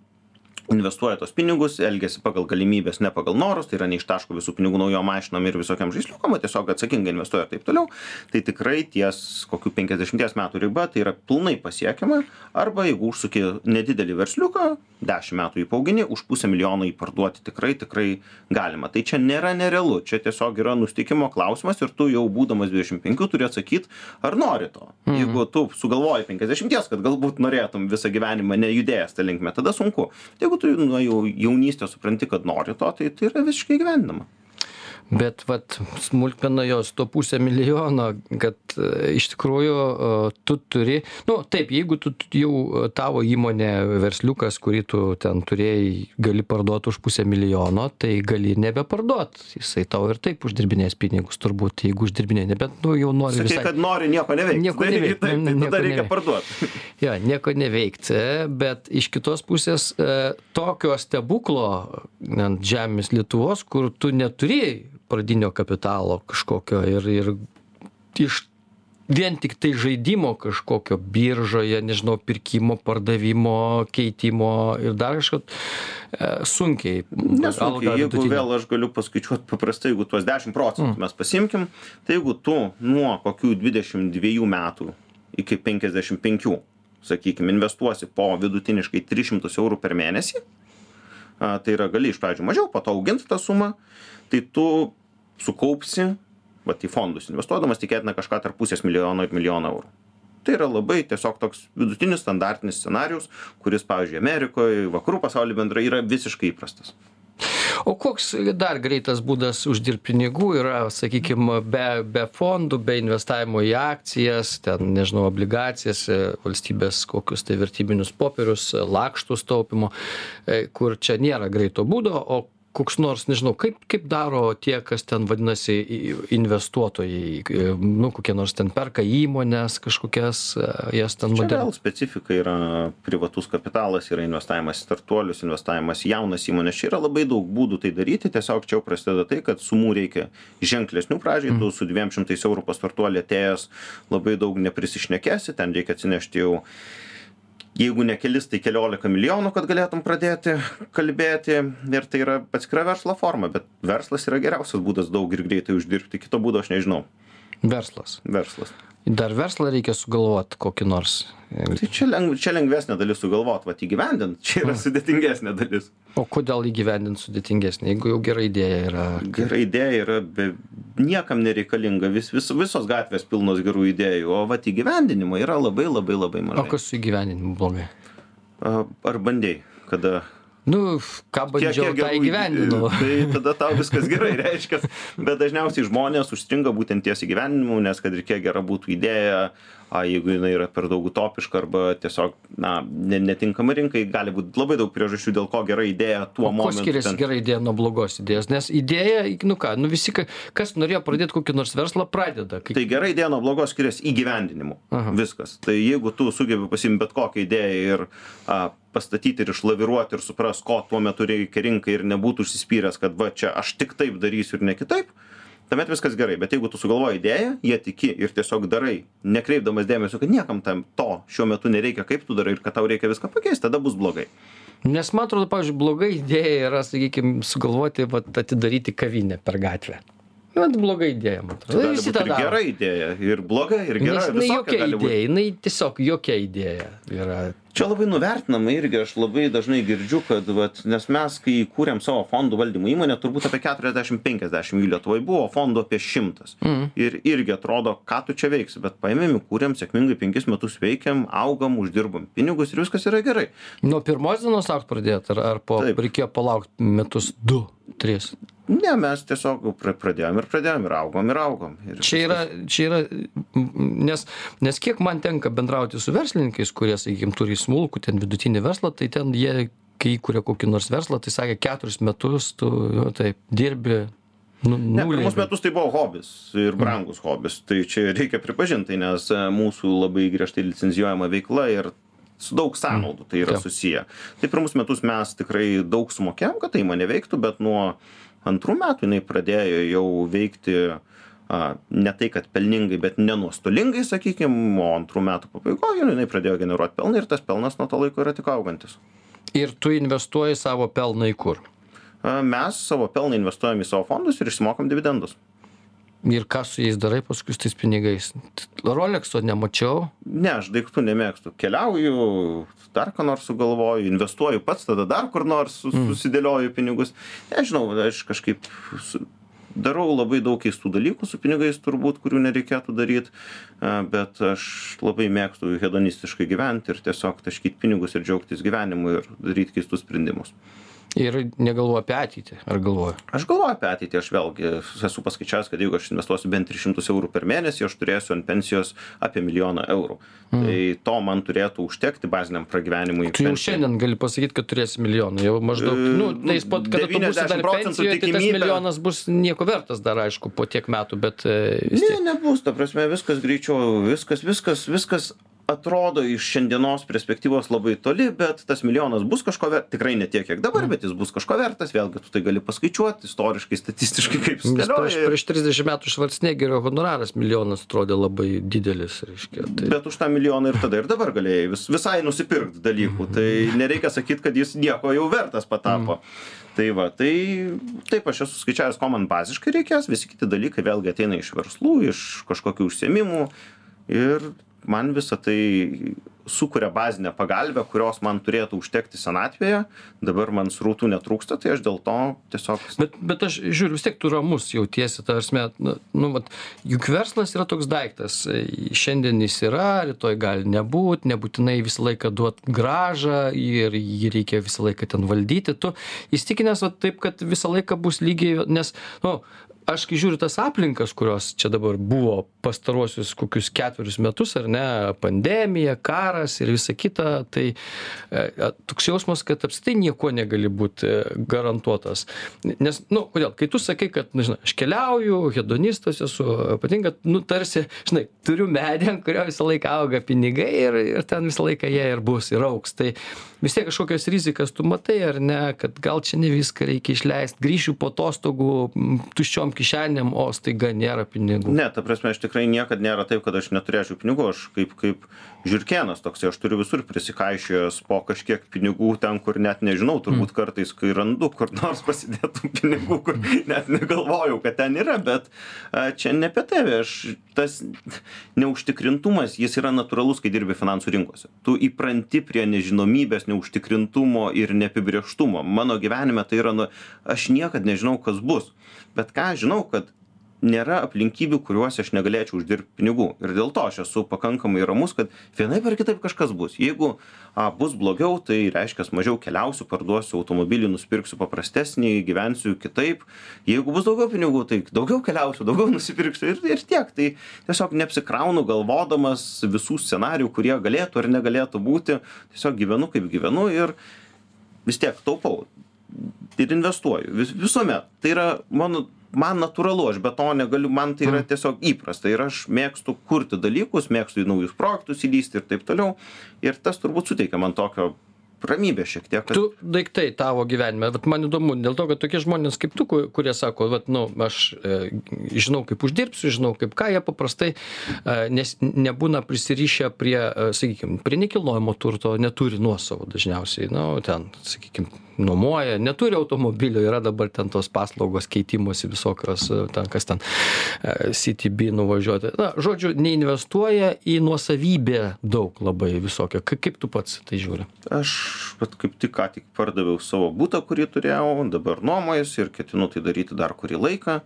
investuoja tos pinigus, elgesi pagal galimybės, ne pagal norus, tai yra neištaško visų pinigų naujom mašinom ir visokiam žaisliukam, o tiesiog atsakingai investuoja ir taip toliau, tai tikrai ties kokių 50 metų riba tai yra pilnai pasiekiama, arba jeigu užsuki nedidelį versliuką, 10 metų įpaugini, už pusę milijono įparduoti tikrai, tikrai galima. Tai čia nėra nerealu, čia tiesiog yra nustikimo klausimas ir tu jau būdamas 25 turi atsakyti, ar nori to. Mhm. Jeigu tu sugalvoji 50, kad galbūt norėtum visą gyvenimą nejudėjęs tą linkmę, tada sunku. Jeigu tu nuo jau jaunystės supranti, kad nori to, tai tai yra visiškai gyvendama.
Bet vat smulkmena jos to pusę milijono, kad e, iš tikrųjų e, tu turi, nu taip, jeigu tu jau e, tavo įmonė versliukas, kurį tu ten turėjai, gali parduoti už pusę milijono, tai gali ir nebeparduoti. Jisai tau ir taip uždirbinės pinigus, turbūt, jeigu uždirbinė, nebent nu, jau nori
Sakai,
visai.
kad nori nieko neveikti.
Nieko
tai,
neveikt,
Taip, tai
nieko
tada reikia
neveikt.
parduoti.
Jo, nieko neveikti, bet iš kitos pusės tokio stebuklo ant žemės Lietuvos, kur tu neturėjai pradinio kapitalo kažkokio ir, ir iš vien tik tai žaidimo kažkokio biržoje, nežinau, pirkimo, pardavimo, keitimo ir dar kažko e, sunkiai.
Nesunkiai, jeigu
vidutinę.
vėl aš galiu paskaičiuoti paprastai, jeigu tuos 10 procentų
Mm.
mes pasimkim, tai jeigu tu nuo kokių 22 metų iki 55, sakykime, investuosi po vidutiniškai 300 eurų per mėnesį, tai yra gali iš pradžių mažiau, po to auginti tą sumą, tai tu sukaupsi, va, į fondus investuodamas tikėtina kažką tarp pusės milijono ir milijono eurų. Tai yra labai tiesiog toks vidutinis standartinis scenarius, kuris, pavyzdžiui, Amerikoje, vakarų pasaulio bendrai yra visiškai įprastas.
O koks dar greitas būdas uždirbti pinigų yra, sakykime, be, be fondų, be investavimo į akcijas, ten, nežinau, obligacijas, valstybės kokius tai vertybinius popierius, lakštus taupimo, e, kur čia nėra greito būdo, o koks nors nežinau kaip kaip daro tie kas ten vadinasi investuotojai nu kokie nors ten perka įmones kažkokias jas ten
Čia vėl specifika yra privatus kapitalas, yra investavimas į startuolius, investavimas į jaunas įmonės. Čia yra labai daug būdų tai daryti, tiesiog čia jau prasideda tai, kad sumų reikia ženklesnių pradžiai, tu su 200 eurų pastartuolį atėjęs labai daug neprisišnekėsi, ten reikia atsinešti jau jeigu ne kelis tai keliolika milijonų kad galėtum pradėti kalbėti. Ir tai yra atskira verslo forma bet verslas yra geriausias būdas daug ir greitai uždirbti. Kito būdo aš nežinau.
Verslas.
Verslas.
Dar verslą reikia sugalvot kokį nors.
Tai čia lengv čia lengvesnė dalis sugalvot vat įgyvendint. Čia yra sudėtingesnė dalis
o kodėl įgyvendint sudėtingesnė jeigu jau gera idėja yra?
Gera idėja yra be niekam nereikalinga vis vis visos gatvės pilnos gerų idėjų o vat įgyvendinimo yra labai labai labai
o
mažai
kas su įgyvendinimu blogai?
Ar bandei kada?
Nu ką bandžiau tą
gerų
įgyvendinau
tai tada tau viskas gerai reiškias. Bet dažniausiai žmonės užstringa būtent ties įgyvendinimu nes kad ir kiek gera būtų idėja a jeigu jinai yra per daug utopiška arba tiesiog na ne netinkama rinkai gali būt labai daug priežasčių dėl ko gera idėja tuo
o kuo
momentu
skiriasi
ten.
gera idėja nuo blogos idėjos? Nes idėja nu ką nu visi ka kas norėjo pradėt kokį nors verslą pradeda. Kai
tai gera idėja nuo blogos skiriasi įgyvendinimu.
Aha.
viskas. Tai jeigu tu sugebi pasiimt bet kokią idėją ir a pastatyti ir išlaviruot ir suprast ko tuo metu reikia rinkai ir nebūt užsispyręs kad va čia aš tik taip darysiu ir ne kitaip tuomet viskas gerai. Bet jeigu tu sugalvoji idėją ja tiki ir tiesiog darai nekreipdamas dėmesio kad niekam tam to šiuo metu nereikia kaip tu darai ir kad tau reikia viską pakeist tada bus blogai.
Nes man atrodo pavyzdžiui bloga idėja yra sakykim sugalvoti vat atidaryti kavinę per gatvę. Nu vat bloga idėja man atrodo.
Gali
visi tą daro.
gera idėja ir bloga ir gera
nes jinai jokia
gali
idėja jinai tiesiog jokia idėja yra
čia labai nuvertinama irgi aš labai dažnai girdžiu kad vat nes mes kai įkūrėm savo fondų valdymo įmonę turbūt apie keturiasdešim penkiasdešim jų lietuvoj buvo fondų apie šimtas.
Mhm.
ir irgi atrodo ką tu čia veiksi bet paėmėm įkūrėm sėkmingai penkis metus veikiam augam uždirbam pinigus ir viskas yra gerai.
Nuo pirmos dienos augt pradėjot ar ar po reikėjo palaukt metus du tris?
Ne mes tiesiog pra pradėjom ir pradėjom ir augom ir augom. Ir
čia yra čia yra nes nes kiek man tenka bendrauti su verslininkais kurie sakykim turi smulkų ten vidutinį verslą tai ten jie kai įkuria kokį nors verslą tai sakė keturis metus tu taip dirbi nu
Ne, pirmus metus tai buvo hobis ir brangus hobis. Tai čia reikia pripažinti, nes e, mūsų labai griežtai licenzijuojama veikla ir su daug sąnaudų tai yra
Taip.
susiję. Tai pirmus metus mes tikrai daug sumokėjom, kad tai mane veiktų, bet nuo antrų metų jinai pradėjo jau veikti a, ne tai, kad pelningai, bet nenuostolingai, sakykime, o antrų metų pabaigoje jinai pradėjo generuoti pelną ir tas pelnas nuo to laiko yra tik augantis.
ir tu investuoji savo pelną į kur
A, Mes savo pelną investuojam į savo fondus ir išsimokam dividendus.
ir ką su jais darai paskui su tais pinigais rolekso nemačiau
Ne, aš daiktų nemėgstu. Keliauju, dar ką nors sugalvoju, investuoju pats, tada dar kur nors sus- susidėlioju pinigus. Nežinau, aš kažkaip su, darau labai daug keistų dalykų su pinigais turbūt, kurių nereikėtų daryti, bet aš labai mėgstu hedonistiškai gyventi ir tiesiog taškyti pinigus ir džiaugtis gyvenimu ir daryti keistus sprendimus.
Ir negalvoji apie ateitį ar galvoji
Aš galvoju apie ateitį, aš vėlgi esu paskaičiavęs, kad jeigu aš investuosiu bent 300 eurų per mėnesį, aš turėsiu ant pensijos apie milijoną eurų. Mm. Tai to man turėtų užtekti baziniam pragyvenimui.
tu jau šiandien gali pasakyt kad turėsi milijoną jau maždaug
E,
nu
nu,
tai jis po kada tu būsi
90
dar pensijoj tai tas milijonas bus nieko vertas dar aišku po tiek metų bet e, vis
Ne,
tiek
nebus, ta prasme, viskas greičiau, viskas, viskas, viskas atrodo iš šiandienos perspektyvos labai toli, bet tas milijonas bus kažko vertas, tikrai ne tiek, kiek dabar, bet jis bus kažko vertas, vėlgi tu tai gali paskaičiuoti istoriškai, statistiškai, kaip
Nes prieš, 30 metų Švarcnegerio honoraras milijonas atrodė labai didelis, reiškia. Tai,
Bet už tą milijoną ir tada ir dabar galėjai vis, visai nusipirkti dalykų.
Mhm.
Tai nereikia sakyti, kad jis nieko jau vertas patapo. Tai va, tai taip aš esu skaičiavęs, ko man baziškai reikės, visi kiti dalykai vėlgi ateina iš verslų, iš kažkokių užsiemimų ir man visą tai sukuria bazinę pagalvę kurios man turėtų užtekti senatvėje. Dabar man srautų netrūksta tai aš dėl to tiesiog
bet bet aš žiūriu vis tiek tu ramus jautiesi ta prasme nu nu vat juk verslas yra toks daiktas. Šiandien jis yra rytoj gali nebūt nebūtinai visą laiką duot grąžą ir jį reikia visą laiką ten valdyti. Tu įsitikinęs vat taip kad visą laiką bus lygiai nes nu aš kai žiūriu tas aplinkas kurios čia dabar buvo pastaruosius kokius ketverius metus ar ne pandemija karas ir visa kita tai e, toks jausmas kad apskritai niekuo negali būt e, garantuotas. Nes nu kodėl? Kai tu sakai kad nu žinai aš keliauju hedonistas esu patinka nu tarsi žinai turiu medį ant kurio visą laiką auga pinigai ir ir ten visą laiką jie ir bus ir augs. Tai vis tiek kažkokias rizikas tu matai ar ne kad gal čia ne viską reikia išleist grįšiu po atostogų tuščiom kišenėm o staiga nėra pinigų.
Ne ta prasme aš tikrai niekad nėra taip kad aš neturėčiau pinigų aš kaip kaip žiurkėnas toksai aš turiu visur prisikaišiojęs po kažkiek pinigų ten kur net nežinau turbūt
mm.
kartais kai randu kur nors pasidėtų pinigų kur net negalvojau kad ten yra bet a, čia ne apie tai aš tas neužtikrintumas jis yra natūralus kai dirbi finansų rinkose. Tu įpranti prie nežinomybės neužtikrintumo ir neapibrėžtumo mano gyvenime tai yra nu aš niekad nežinau kas bus. Bet ką žinau kad nėra aplinkybių kuriuose aš negalėčiau uždirbt pinigų. Ir dėl to aš esu pakankamai ramus kad vienaip ar kitaip kažkas bus. Jeigu a bus blogiau tai reiškias mažiau keliausiu parduosiu automobilį nusipirksiu paprastesnį gyvensiu kitaip. Jeigu bus daugiau pinigų tai daugiau keliausiu daugiau nusipirksiu. Ir ir tiek. Tai tiesiog neapsikraunu galvodamas visų scenarijų kurie galėtų ar negalėtų būti. Tiesiog gyvenu kaip gyvenu ir vis tiek taupau. Ir investuoju. Vis visuomet. Tai yra mano man natūralu aš be to negaliu man tai yra mm. tiesiog įprasta ir aš mėgstu kurti dalykus mėgstu į naujus projektus įlįsti ir taip toliau ir tas turbūt suteikia man tokio ramybės šiek tiek kad
tu daiktai tavo gyvenime vat man įdomu dėl to kad tokie žmonės kaip tu kurie sako vat nu aš e, žinau kaip uždirbsiu žinau kaip ką jie paprastai e, nes nebūna prisirišę prie e, sakykim prie nekilnojamo turto neturi nuosavo dažniausiai nu ten sakykim nuomoja neturi automobilio yra dabar ten tos paslaugos keitimosi visokios ten kas ten citybee nuvažiuoti. Na žodžiu neinvestuoja į nuosavybę daug labai visokią kaip tu pats tai žiūri?
Aš vat kaip tik ką tik pardaviau savo butą kurį turėjau dabar nuomojuosi ir ketinu tai daryti dar kurį laiką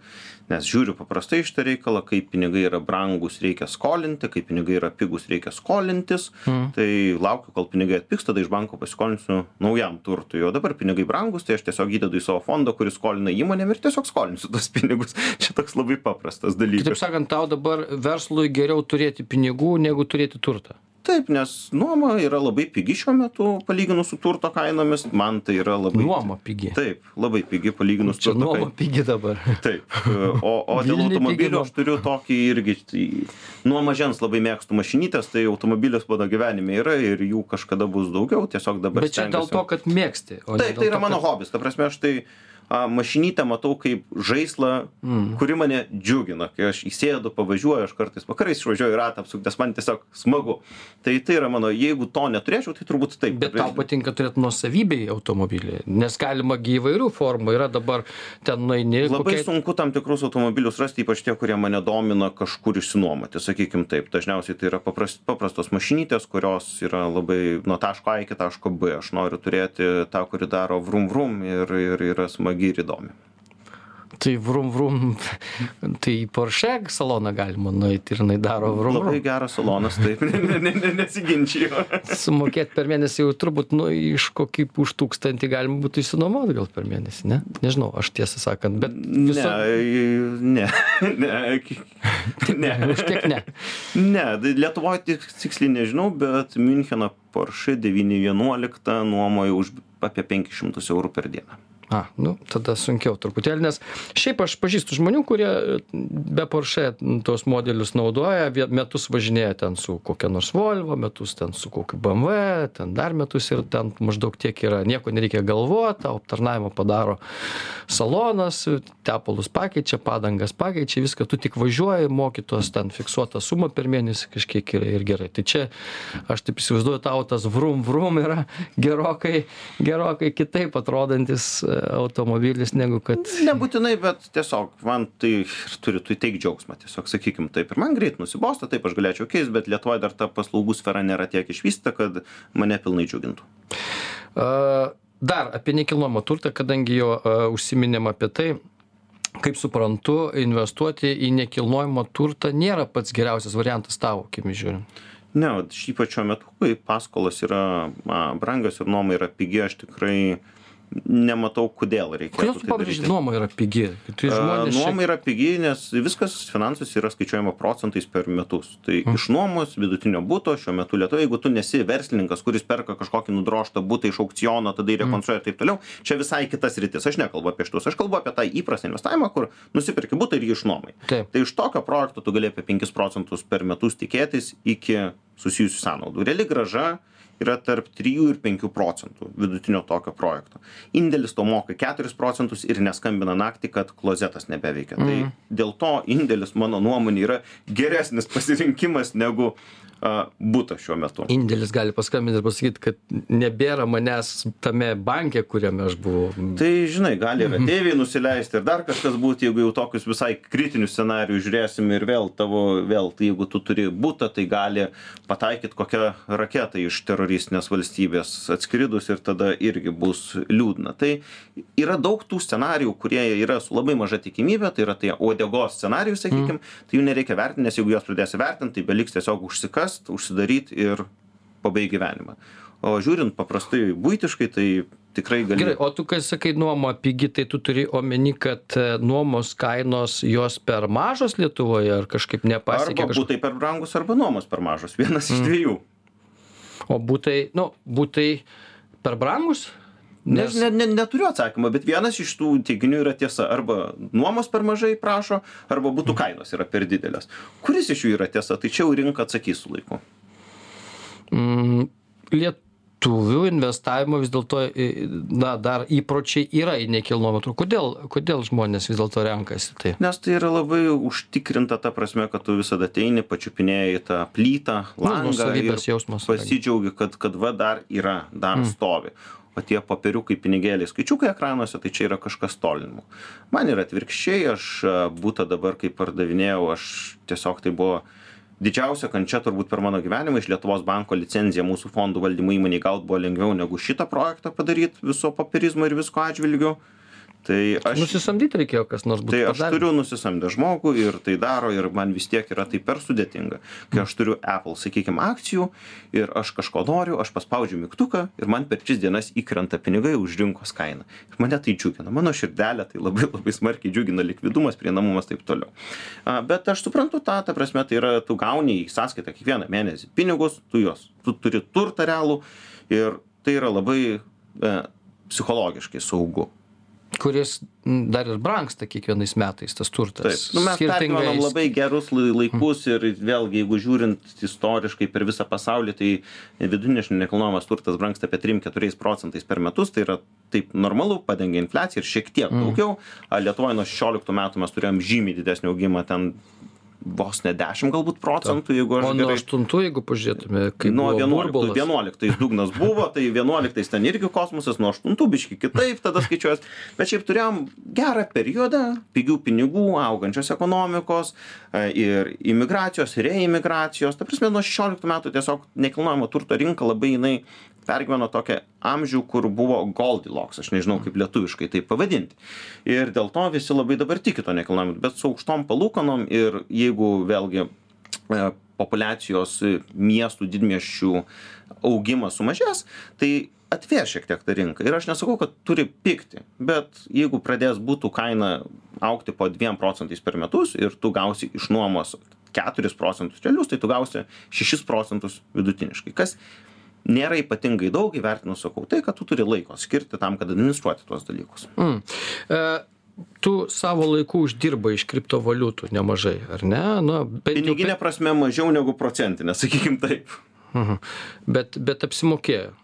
nes žiūriu paprastai į šitą reikalą kai pinigai yra brangūs reikia skolinti kai pinigai yra pigūs reikia skolintis.
Mm.
tai laukiu kol pinigai atpigs tada iš banko pasiskolinsiu naujam turtui. O dabar pinigai brangūs tai aš tiesiog įdedu į savo fondą kuris skolina įmonėm ir tiesiog skolinsiu tuos pinigus. Čia toks labai paprastas dalykas.
Kitaip sakant tau dabar verslui geriau turėti pinigų negu turėti turtą
taip nes nuoma yra labai pigi šiuo metu palyginus su turto kainomis. Man tai yra labai
nuoma pigi.
Taip labai pigi palyginus
čia nuoma pigi dabar.
Taip o o dėl automobilių aš turiu tokį irgi tai nuo mažens labai mėgstu mašinytes tai automobilis mano gyvenime yra ir jų kažkada bus daugiau tiesiog dabar
bet čia dėl to kad mėgsti
o taip tai yra mano hobis. Ta prasme aš tai a mašinytę matau kaip žaislą
mm.
kuri mane džiugina. Kai aš įsėdu pavažiuoju aš kartais vakarais išvažiuoju ratą apsukt nes man tiesiog smagu. Tai tai yra mano jeigu to neturėčiau tai turbūt taip
bet tau patinka turėt nuosavybėj automobilį nes galima įvairių formų yra dabar ten nueini
labai sunku tam tikrus automobilius rasti ypač tie kurie mane domina kažkur išsinuomoti sakykim taip. Dažniausiai tai yra papras paprastos mašinytės kurios yra labai nuo taško a iki taško b. Aš noriu turėti tą kuri daro vrum vrum ir ir yra smagi smagi ir įdomi.
Tai vrum vrum, tai į Porsche saloną galima nueiti ir jinai daro vrum vrum.
Labai geras salonas, taip, ne, ne, ne, nesiginčiu.
Sumokėti per mėnesį jau turbūt, nu, iš kokį už tūkstantį galima būtų įsinuomoti gal per mėnesį, ne? Nežinau, aš tiesą sakant, bet...
Viso... Ne, ne, ne, ne.
už kiek ne?
Ne, Lietuvoje tiksliai nežinau, bet Müncheno Porsche 911 nuomoja už apie 500 eurų per dieną
a nu tada sunkiau truputėlį nes šiaip aš pažįstu žmonių kurie be porsche tuos modelius naudoja metus važinėja ten su kokia nors volvo metus ten su kokiu bmw ten dar metus ir ten maždaug tiek yra. Nieko nereikia galvot tau aptarnavimą padaro salonas tepalus pakeičia padangas pakeičia viską tu tik važiuoji moki tuos ten fiksuotą sumą per mėnesį kažkiek yra ir gerai. Tai čia aš taip įsivaizduoju tau tas vrum vrum yra gerokai gerokai kitaip atrodantis automobilis, negu kad...
Nebūtinai, bet tiesiog man tai ir turi tu teik džiaugsmą, tiesiog sakykim taip. Ir man greit nusibosta, taip aš galėčiau keisti, bet Lietuvoje dar ta paslaugų sfera nėra tiek išvystyta, kad mane pilnai džiugintų.
Uh, dar apie nekilnojamą turtą, kadangi uh, užsiminėm apie tai, kaip suprantu, investuoti į nekilnojamą turtą nėra pats geriausias variantas tavo, kaip žiūrint.
Ne, ypač šiuo metu, kai paskolos yra brangios ir nuoma yra pigi, aš tikrai nematau, kodėl reikėtų.
Kodėl tu
tai
pabrėži, nuoma yra pigi? Tai žmonės
Nuoma yra pigi, nes viskas finansus yra skaičiuojama procentais per metus. Tai
Mm.
iš nuomos vidutinio būto šiuo metu Lietuvoje, jeigu tu nesi verslininkas, kuris perka kažkokį nudroštą būtą iš aukciono, tada
Mm.
jį rekonstruoja ir taip toliau, čia visai kitas rytis. Aš nekalbu apie šitus, aš kalbu apie tą įprastą investavimą, kur nusipirki būtą ir jį išnuomai.
Taip.
Tai iš tokio projekto tu gali apie 5 procentus per metus tikėtis iki susijusių sąnaudų. Reali graža yra tarp 3 ir 5 procentų vidutinio tokio projekto. Indėlis to moka 4 procentus ir neskambina naktį, kad klozetas nebeveikia. Tai dėl to indėlis, mano nuomonė, yra geresnis pasirinkimas negu būtas šiuo metu.
Indėlis gali paskambinti ir pasakyti, kad nebėra manęs tame banke, kuriame aš buvau.
Tai žinai, gali ir ateiviai nusileisti ir dar kažkas būti, jeigu jau tokius visai kritinius scenarius žiūrėsim ir vėl tavo, vėl, tai jeigu tu turi būtą, tai gali pataikyti kokią raketą iš teroristinės valstybės atskridus ir tada irgi bus liūdna. Tai yra daug tų scenarijų, kurie yra su labai maža tikimybė, tai yra tie uodegos scenarijus, sakykime, mm. tai jų nereikia vertinti, nes jeigu juos pradėsi vertinti, tai beliks tiesiog užsikast, užsidaryti ir pabaigti gyvenimą. O žiūrint paprastai būtiškai, tai tikrai gali.
Gerai, o tu, kai sakai nuoma pigi, tai tu turi omeny, kad e, nuomos kainos jos per mažos Lietuvoje ar kažkaip nepasiekia
Arba
kažko.
būtai per brangus, arba nuomos per mažos. Vienas iš dviejų.
O būtai, nu, būtai per brangus?
Nes ne, ne, neturiu atsakymą, bet vienas iš tų teiginių yra tiesa. Arba nuomos per mažai prašo, arba būtų kainos yra per didelės. Kuris iš jų yra tiesa, tai čia jau rinka atsakys su laiku.
Mm, lietuvių investavimo vis dėlto, na, dar įpročiai yra į nekilnojamą turtą. Kodėl, kodėl žmonės vis dėlto renkasi tai?
Nes tai yra labai užtikrinta ta prasme, kad tu visada ateini, pačiupinėjai tą plytą,
Nu,
langą ir
nuosavybės jausmas.
pasidžiaugi, kad, kad va dar yra, dar mm. stovi. O tie papiriukai, pinigėliai, skaičiukai ekranuose, tai čia yra kažkas tolinimo. Man yra atvirkščiai, aš a, būtą dabar, kai pardavinėjau, aš tiesiog tai buvo didžiausia kančia turbūt per mano gyvenimą iš Lietuvos banko licenciją mūsų fondų valdymo įmoniai gauti buvo lengviau negu šitą projektą padaryti viso papirizmo ir visko atžvilgiu. Tai aš
Nusisamdyti reikėjo, kas nors būtų.
Tai aš
padaręs.
turiu nusisamdę žmogų ir tai daro ir man vis tiek yra tai per sudėtinga. Kai aš turiu Apple, sakykime, akcijų ir aš kažko noriu, aš paspaudžiu mygtuką ir man per tris dienas įkrenta pinigai už rinkos kainą. Ir mane tai džiugina. Mano širdelė tai labai labai smarkiai džiugina likvidumas, prieinamumas taip toliau. Bet aš suprantu tą, ta prasme, tai yra, tu gauni į sąskaitą kiekvieną mėnesį pinigus, tu juos, tu turi turtą realų ir tai yra labai e, psichologiškai saugu.
Kuris dar ir brangsta kiekvienais metais tas turtas.
Taip, nu, mes pergyvenam labai gerus lai- laikus ir vėlgi, jeigu žiūrint istoriškai per visą pasaulį, tai vidutinis nekilnojamas turtas brangsta apie 3-4 procentais per metus, tai yra taip normalu, padengia infliaciją ir šiek tiek daugiau. A, Lietuvoje nuo 16 metų mes turėjom žymiai didesnį augimą, ten vos ne 10 galbūt procentų, jeigu aš
O nuo
gerai...
aštuntų, jeigu pažiūrėtume, kaip
Nuo
buvo
11,
burbulas.
11 dugnas buvo, tai 11 ten irgi kosmosas, nuo 8 biški kitaip tada skaičiuojas. Bet šiaip turėjom gerą periodą, pigių pinigų, augančios ekonomikos e, ir imigracijos, reimigracijos. Ta prasme, nuo 16 metų tiesiog nekilnojamo turto rinka labai jinai pergyveno tokią amžių, kur buvo Goldilocks, aš nežinau kaip lietuviškai tai pavadinti. Ir dėl to visi labai dabar tiki to nekilnojamo, bet su aukštom palūkanom ir jeigu vėlgi e, populiacijos e, miestų didmiesčių augimas sumažės, tai atvės šiek tiek tą rinką. Ir aš nesakau, kad turi pikti, bet jeigu pradės būtų kaina aukti po 2 procentais per metus ir tu gausi iš nuomos 4 procentus realius, tai tu gausi 6 procentus vidutiniškai. Kas nėra ypatingai daug, įvertinus sakau, tai kad tu turi laiko skirti tam, kad administruoti tuos dalykus.
Mm. E, tu savo laiku uždirbai iš kriptovaliutų nemažai, ar ne? Nu, bent jau
Piniginė prasme mažiau negu procentinė, sakykim taip.
Mhm. Bet, bet apsimokėjo.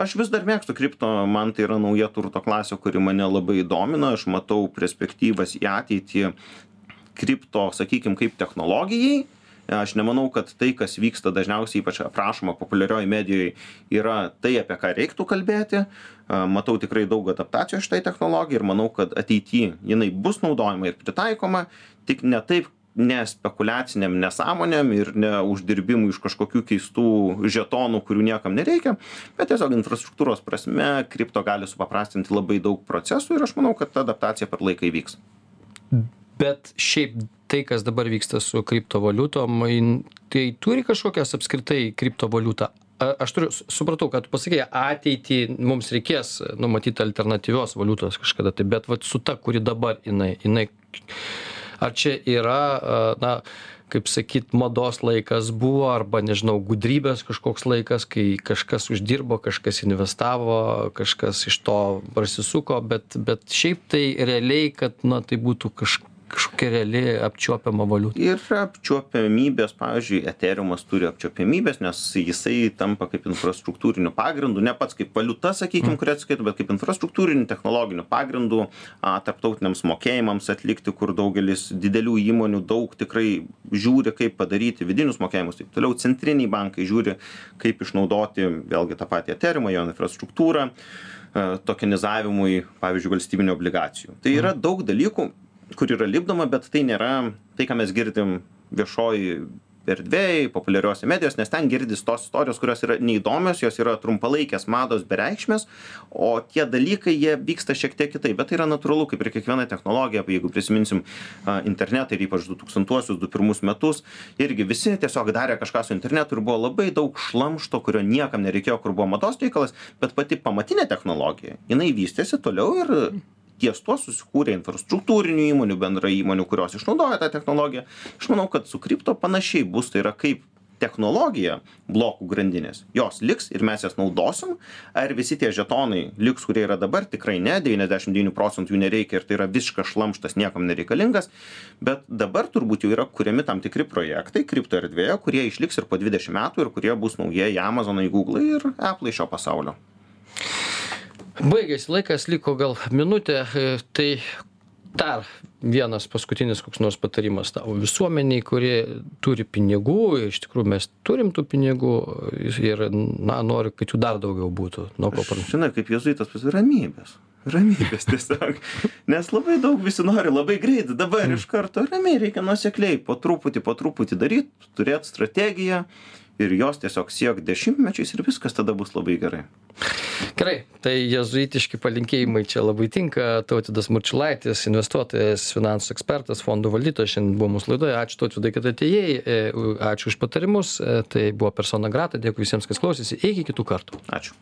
Aš vis dar mėgstu kripto, man tai yra nauja turto klasė, kuri mane labai domina, aš matau perspektyvas į ateitį kripto, sakykime, kaip technologijai, aš nemanau kad tai kas vyksta dažniausiai ypač aprašoma populiarioj medijoj yra tai apie ką reiktų kalbėti. Matau tikrai daug adaptacijos šitai technologijai ir manau kad ateity jinai bus naudojama ir pritaikoma. Tik ne taip ne spekuliacinėm nesąmonėm ir ne uždirbimui iš kažkokių keistų žetonų kurių niekam nereikia bet tiesiog infrastruktūros prasme kripto gali supaprastinti labai daug procesų ir aš manau kad ta adaptacija per laiką įvyks.
Bet šiaip tai kas dabar vyksta su kriptovaliutom tai turi kažkokias apskritai kriptovaliuta aš turiu supratau ką tu pasakei ateitį mums reikės numatyt alternatyvios valiutos kažkada tai bet vat su ta kuri dabar jinai jinai ar čia yra na kaip sakyt mados laikas buvo arba nežinau gudrybės kažkoks laikas kai kažkas uždirbo kažkas investavo kažkas iš to prasisuko bet bet šiaip tai realiai kad na tai būtų kaž kažkokia reali apčiuopiama valiuta.
Yra apčiuopiamybės pavyzdžiui eteriumas turi apčiuopiamybės nes jisai tampa kaip infrastruktūriniu pagrindu ne pats kaip valiuta sakykim kuri atsiskaito bet kaip infrastruktūriniu technologiniu pagrindu a tarptautiniams mokėjimams atlikti kur daugelis didelių įmonių daug tikrai žiūri kaip padaryti vidinius mokėjimus taip toliau. Centriniai bankai žiūri kaip išnaudoti vėlgi tą patį eteriumą jo infrastruktūrą tokenizavimui pavyzdžiui valstybinių obligacijų. Tai yra daug dalykų kur yra lipdoma bet tai nėra tai ką mes girdim viešoj erdvėj populiariose medijos nes ten girdis tos istorijos kurios yra neįdomios jos yra trumpalaikės mados bereikšmės o tie dalykai jie vyksta šiek tiek kitaip. Bet tai yra natūralu kaip ir kiekviena technologija jeigu prisiminsim internetą ir ypač du tūkstantuosius du pirmus metus irgi visi tiesiog darė kažką su internetu ir buvo labai daug šlamšto kurio niekam nereikėjo kur buvo mados reikalas bet pati pamatinė technologija jinai vystėsi toliau ir ties tuo susikūrė infrastruktūrinių įmonių bendrai įmonių kurios išnaudoja tą technologiją. Aš manau kad su kripto panašiai bus tai yra kaip technologija blokų grandinės. Jos liks ir mes jas naudosim. Ar visi tie žetonai liks kurie yra dabar? Tikrai ne devyniasdešim devynių procentų jų nereikia ir tai yra visiškas šlamštas niekam nereikalingas. Bet dabar turbūt jau yra kuriami tam tikri projektai kripto erdvėje kurie išliks ir po dvidešim metų ir kurie bus naujieji amazonai gūglai ir eplai šio pasaulio
baigėsi laikas liko gal minutė tai dar vienas paskutinis koks nors patarimas tavo visuomenei kuri turi pinigų iš tikrųjų mes turim tų pinigų ir na noriu kad jų dar daugiau būtų. Nuo ko pradėt?
Žinai kaip jėzuitas ramybės. Ramybės tiesiog. Nes labai daug visi nori labai greit dabar iš karto ramiai reikia nuosekliai po truputį po truputį daryt turėt strategiją ir jos tiesiog siekt dešimtmečiais ir viskas tada bus labai gerai.
Gerai tai jėzuitiški palinkėjimai čia labai tinka. Tautvydas marčiulaitis investuotojas finansų ekspertas fondų valdytojas šiandien buvo mūsų laidoje. Ačiū tautvydai kad atėjai. E, ačiū už patarimus. E, tai buvo persona grata. Dėkui visiems kas klausėsi. Iki kitų kartų.
Ačiū